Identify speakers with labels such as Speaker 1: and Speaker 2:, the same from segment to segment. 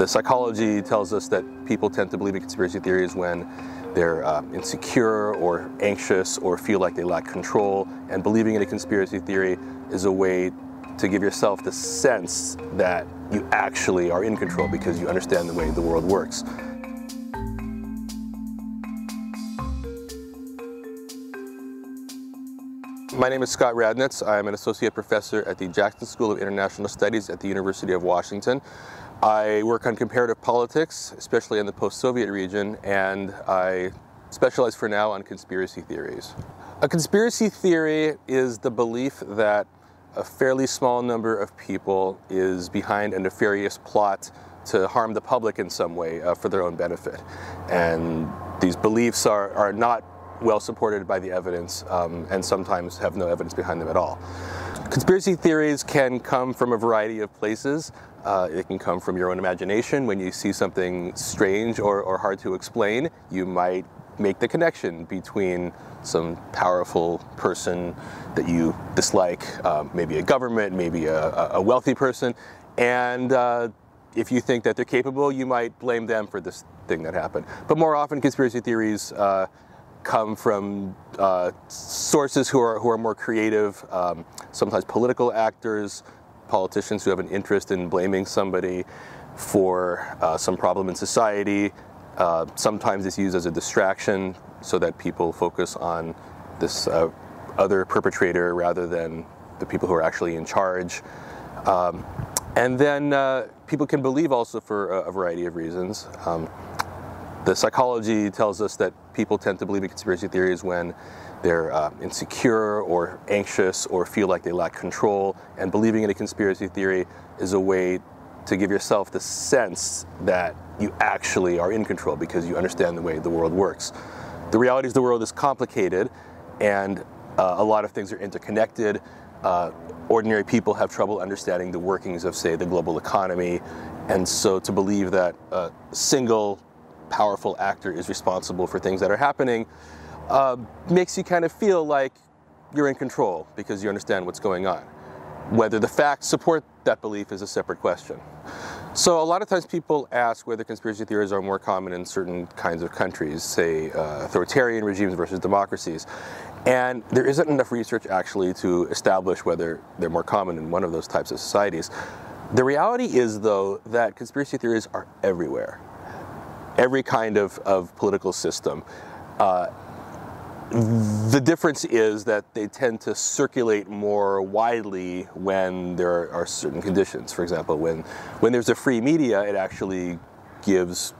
Speaker 1: The psychology tells us that people tend to believe in conspiracy theories when they're uh, insecure or anxious or feel like they lack control. And believing in a conspiracy theory is a way to give yourself the sense that you actually are in control because you understand the way the world works. My name is Scott Radnitz. I'm an associate professor at the Jackson School of International Studies at the University of Washington. I work on comparative politics, especially in the post-Soviet region, and I specialize for now on conspiracy theories. A conspiracy theory is the belief that a fairly small number of people is behind a nefarious plot to harm the public in some way uh, for their own benefit. And these beliefs are, are not well supported by the evidence um, and sometimes have no evidence behind them at all. Conspiracy theories can come from a variety of places. Uh, it can come from your own imagination. When you see something strange or, or hard to explain, you might make the connection between some powerful person that you dislike, uh, maybe a government, maybe a, a wealthy person, and uh, if you think that they're capable, you might blame them for this thing that happened. But more often, conspiracy theories uh, come from uh, sources who are, who are more creative, um, sometimes political actors, politicians who have an interest in blaming somebody for uh, some problem in society. Uh, sometimes it's used as a distraction so that people focus on this uh, other perpetrator rather than the people who are actually in charge. Um, and then uh, people can believe also for a, a variety of reasons. Um, the psychology tells us that people tend to believe in conspiracy theories when they're uh, insecure or anxious or feel like they lack control. And believing in a conspiracy theory is a way to give yourself the sense that you actually are in control because you understand the way the world works. The reality is the world is complicated and uh, a lot of things are interconnected. Uh, ordinary people have trouble understanding the workings of, say, the global economy. And so to believe that a single powerful actor is responsible for things that are happening uh, makes you kind of feel like you're in control because you understand what's going on. Whether the facts support that belief is a separate question. So a lot of times people ask whether conspiracy theories are more common in certain kinds of countries, say uh, authoritarian regimes versus democracies. And there isn't enough research actually to establish whether they're more common in one of those types of societies. The reality is, though, that conspiracy theories are everywhere every kind of, of political system. Uh, the difference is that they tend to circulate more widely when there are certain conditions. For example, when, when there's a free media, it actually gives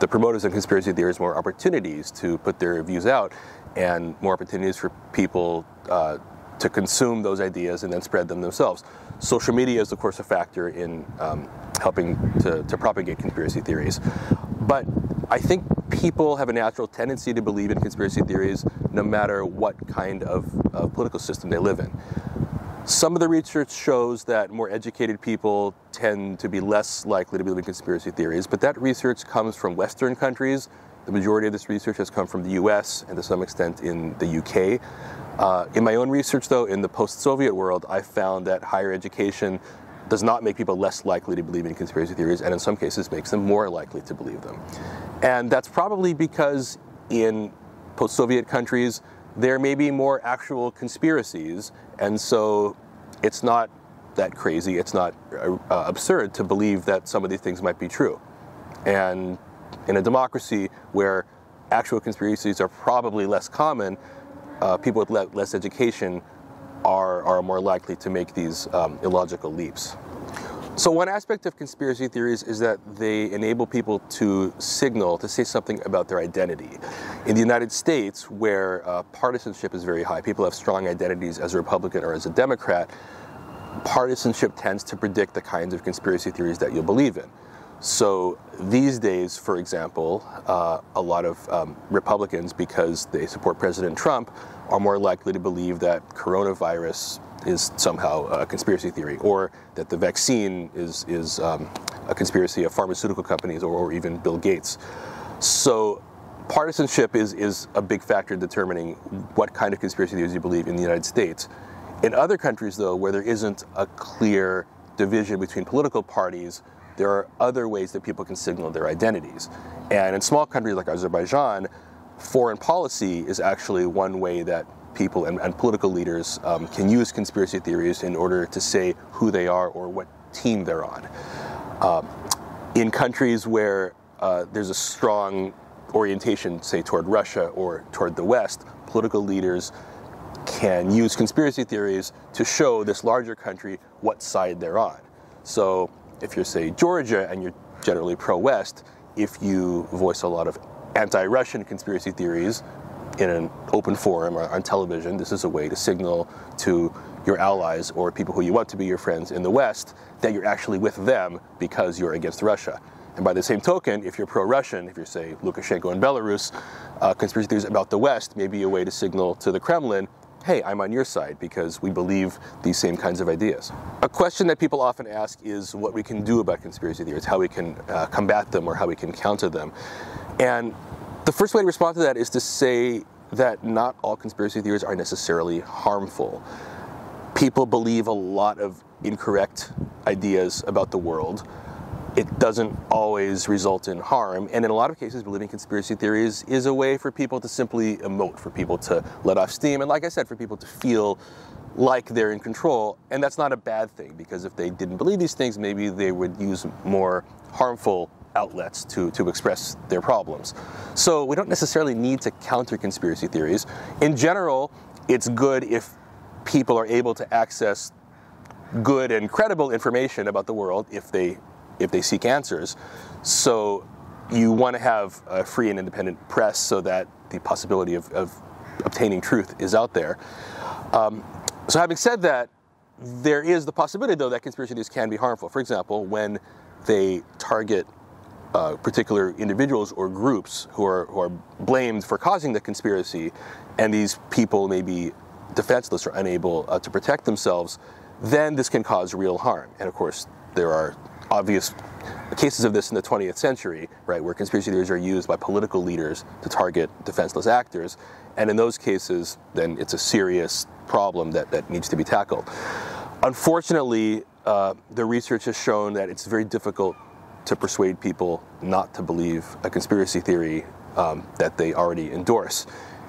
Speaker 1: the promoters of conspiracy theories more opportunities to put their views out and more opportunities for people uh, to consume those ideas and then spread them themselves. Social media is, of course, a factor in um, helping to, to propagate conspiracy theories. But I think people have a natural tendency to believe in conspiracy theories no matter what kind of, of political system they live in. Some of the research shows that more educated people tend to be less likely to believe in conspiracy theories, but that research comes from Western countries. The majority of this research has come from the US and to some extent in the UK. Uh, in my own research, though, in the post Soviet world, I found that higher education does not make people less likely to believe in conspiracy theories, and in some cases makes them more likely to believe them. And that's probably because in post Soviet countries, there may be more actual conspiracies, and so it's not that crazy, it's not uh, absurd to believe that some of these things might be true. And in a democracy where actual conspiracies are probably less common, uh, people with le- less education are, are more likely to make these um, illogical leaps. So, one aspect of conspiracy theories is that they enable people to signal, to say something about their identity. In the United States, where uh, partisanship is very high, people have strong identities as a Republican or as a Democrat, partisanship tends to predict the kinds of conspiracy theories that you'll believe in. So these days, for example, uh, a lot of um, Republicans, because they support President Trump, are more likely to believe that coronavirus is somehow a conspiracy theory, or that the vaccine is is um, a conspiracy of pharmaceutical companies or, or even Bill Gates. So partisanship is is a big factor in determining what kind of conspiracy theories you believe in the United States. In other countries, though, where there isn't a clear division between political parties, there are other ways that people can signal their identities. And in small countries like Azerbaijan, foreign policy is actually one way that people and, and political leaders um, can use conspiracy theories in order to say who they are or what team they're on. Uh, in countries where uh, there's a strong orientation, say, toward Russia or toward the West, political leaders can use conspiracy theories to show this larger country what side they're on. So if you're, say, Georgia and you're generally pro West, if you voice a lot of anti Russian conspiracy theories in an open forum or on television, this is a way to signal to your allies or people who you want to be your friends in the West that you're actually with them because you're against Russia. And by the same token, if you're pro-Russian, if you're, say, Lukashenko in Belarus, uh, conspiracy theories about the West may be a way to signal to the Kremlin, hey, I'm on your side because we believe these same kinds of ideas. A question that people often ask is what we can do about conspiracy theories, how we can uh, combat them or how we can counter them. And the first way to respond to that is to say that not all conspiracy theories are necessarily harmful. People believe a lot of incorrect ideas about the world it doesn't always result in harm. And in a lot of cases, believing conspiracy theories is a way for people to simply emote, for people to let off steam, and like I said, for people to feel like they're in control. And that's not a bad thing because if they didn't believe these things, maybe they would use more harmful outlets to, to express their problems. So we don't necessarily need to counter conspiracy theories. In general, it's good if people are able to access good and credible information about the world if they if they seek answers. So you want to have a free and independent press so that the possibility of, of obtaining truth is out there. Um, so having said that, there is the possibility, though, that conspiracy theories can be harmful. For example, when they target uh, particular individuals or groups who are, who are blamed for causing the conspiracy, and these people may be defenseless or unable uh, to protect themselves, then this can cause real harm. And of course, there are obvious cases of this in the 20th century, right, where conspiracy theories are used by political leaders to target defenseless actors. And in those cases, then it's a serious problem that, that needs to be tackled. Unfortunately, uh, the research has shown that it's very difficult to persuade people not to believe a conspiracy theory um, that they already endorse.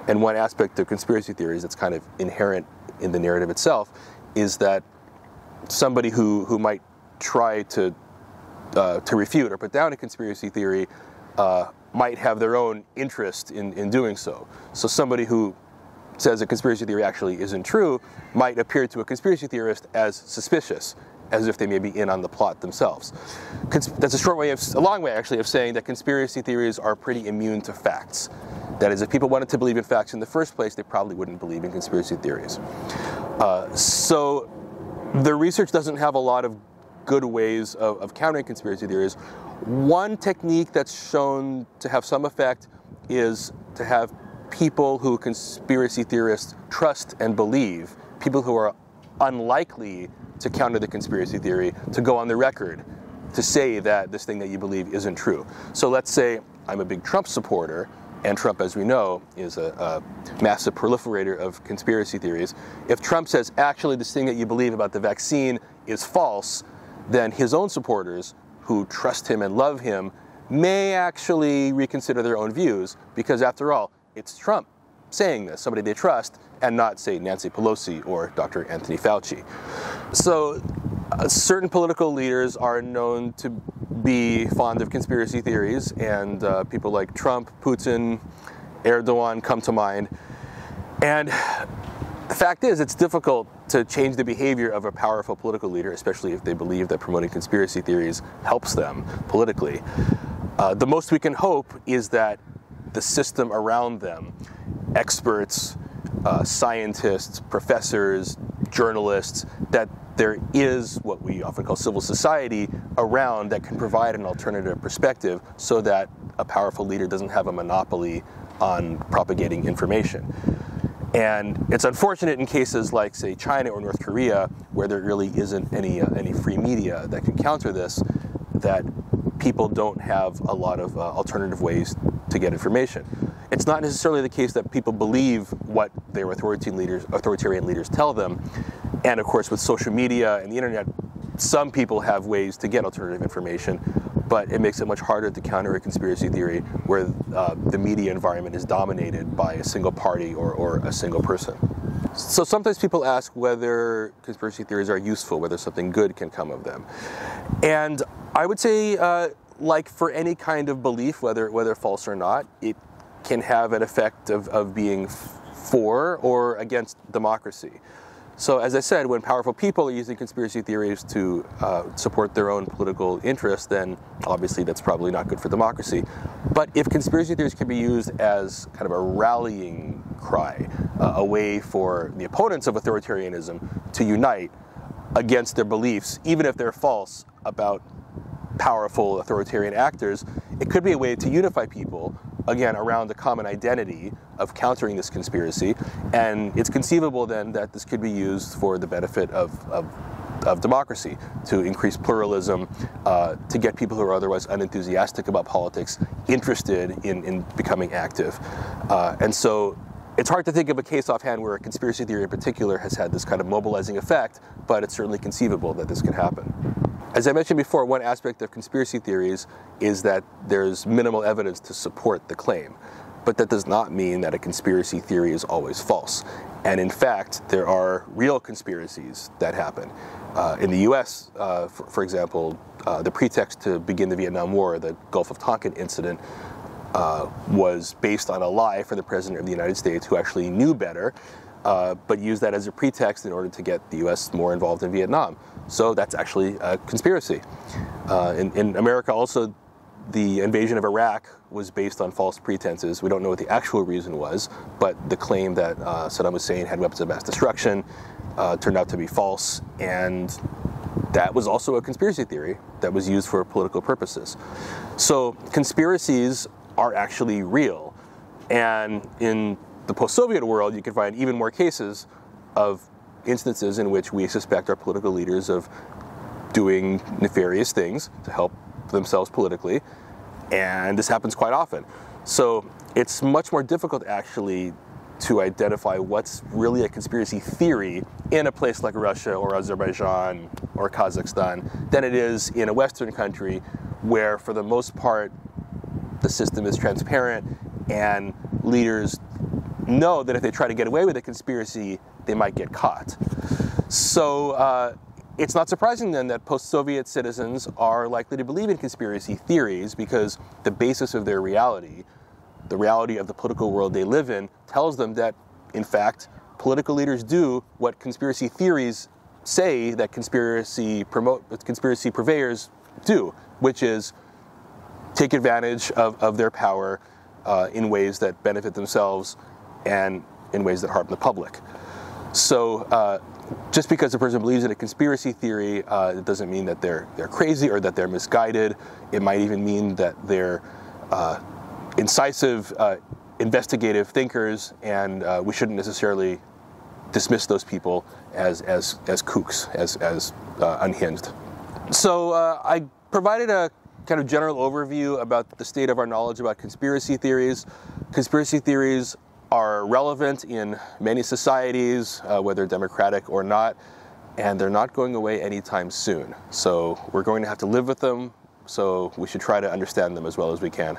Speaker 1: And one aspect of conspiracy theories that's kind of inherent in the narrative itself is that somebody who, who might try to uh, to refute or put down a conspiracy theory uh, might have their own interest in, in doing so. So somebody who says a conspiracy theory actually isn't true might appear to a conspiracy theorist as suspicious, as if they may be in on the plot themselves. Cons- that's a short way of, a long way actually, of saying that conspiracy theories are pretty immune to facts. That is, if people wanted to believe in facts in the first place, they probably wouldn't believe in conspiracy theories. Uh, so the research doesn't have a lot of good ways of, of countering conspiracy theories. One technique that's shown to have some effect is to have people who conspiracy theorists trust and believe, people who are unlikely to counter the conspiracy theory, to go on the record to say that this thing that you believe isn't true. So let's say I'm a big Trump supporter, and Trump, as we know, is a, a, massive proliferator of conspiracy theories. If Trump says, actually, this thing that you believe about the vaccine is false, then his own supporters who trust him and love him may actually reconsider their own views because, after all, it's Trump saying this, somebody they trust, and not, say, Nancy Pelosi or Dr. Anthony Fauci. So, uh, certain political leaders are known to be fond of conspiracy theories, and uh, people like Trump, Putin, Erdogan come to mind. And the fact is, it's difficult to change the behavior of a powerful political leader, especially if they believe that promoting conspiracy theories helps them politically. Uh, the most we can hope is that the system around them, experts, uh, scientists, professors, journalists, that there is what we often call civil society around that can provide an alternative perspective so that a powerful leader doesn't have a monopoly on propagating information. And it's unfortunate in cases like, say, China or North Korea, where there really isn't any, uh, any free media that can counter this, that people don't have a lot of uh, alternative ways to get information. It's not necessarily the case that people believe what their authoritarian leaders, authoritarian leaders tell them. And of course, with social media and the internet, some people have ways to get alternative information, but it makes it much harder to counter a conspiracy theory where uh, the media environment is dominated by a single party or, or a single person. So sometimes people ask whether conspiracy theories are useful, whether something good can come of them. And I would say, uh, like for any kind of belief, whether, whether false or not, it can have an effect of, of being for or against democracy. So, as I said, when powerful people are using conspiracy theories to uh, support their own political interests, then obviously that's probably not good for democracy. But if conspiracy theories can be used as kind of a rallying cry, uh, a way for the opponents of authoritarianism to unite against their beliefs, even if they're false about powerful authoritarian actors, it could be a way to unify people again around the common identity of countering this conspiracy. And it's conceivable then that this could be used for the benefit of, of, of democracy to increase pluralism uh, to get people who are otherwise unenthusiastic about politics interested in, in becoming active. Uh, and so it's hard to think of a case offhand where a conspiracy theory in particular has had this kind of mobilizing effect but it's certainly conceivable that this could happen as I mentioned before, one aspect of conspiracy theories is that there's minimal evidence to support the claim. But that does not mean that a conspiracy theory is always false. And in fact, there are real conspiracies that happen. Uh, in the US, uh, for, for, example, uh, the pretext to begin the Vietnam War, the Gulf of Tonkin incident, uh, was based on a lie from the President of the United States who actually knew better, uh, but used that as a pretext in order to get the US more involved in Vietnam. So that's actually a conspiracy. Uh, in, in, America, also, the invasion of Iraq was based on false pretenses. We don't know what the actual reason was, but the claim that uh, Saddam Hussein had weapons of mass destruction uh, turned out to be false, and that was also a conspiracy theory that was used for political purposes. So conspiracies are actually real, and in the post-Soviet world, you can find even more cases of instances in which we suspect our political leaders of doing nefarious things to help themselves politically, and this happens quite often. So it's much more difficult actually to identify what's really a conspiracy theory in a place like Russia or Azerbaijan or Kazakhstan than it is in a Western country where, for the most part, the system is transparent and leaders know that if they try to get away with a conspiracy, they might get caught. So uh, it's not surprising then that post Soviet citizens are likely to believe in conspiracy theories because the basis of their reality, the reality of the political world they live in, tells them that, in fact, political leaders do what conspiracy theories say that conspiracy promote conspiracy purveyors do, which is take advantage of, of their power uh, in ways that benefit themselves and in ways that harm the public. So uh, just because a person believes in a conspiracy theory, uh, it doesn't mean that they're they're crazy or that they're misguided. It might even mean that they're uh, incisive, uh, investigative thinkers, and uh, we shouldn't necessarily dismiss those people as as as kooks, as as uh, unhinged. So I provided a kind of general overview about the state of our knowledge about conspiracy theories. Conspiracy theories are relevant in many societies, uh, whether democratic or not, and they're not going away anytime soon. So we're going to have to live with them, so we should try to understand them as well as we can.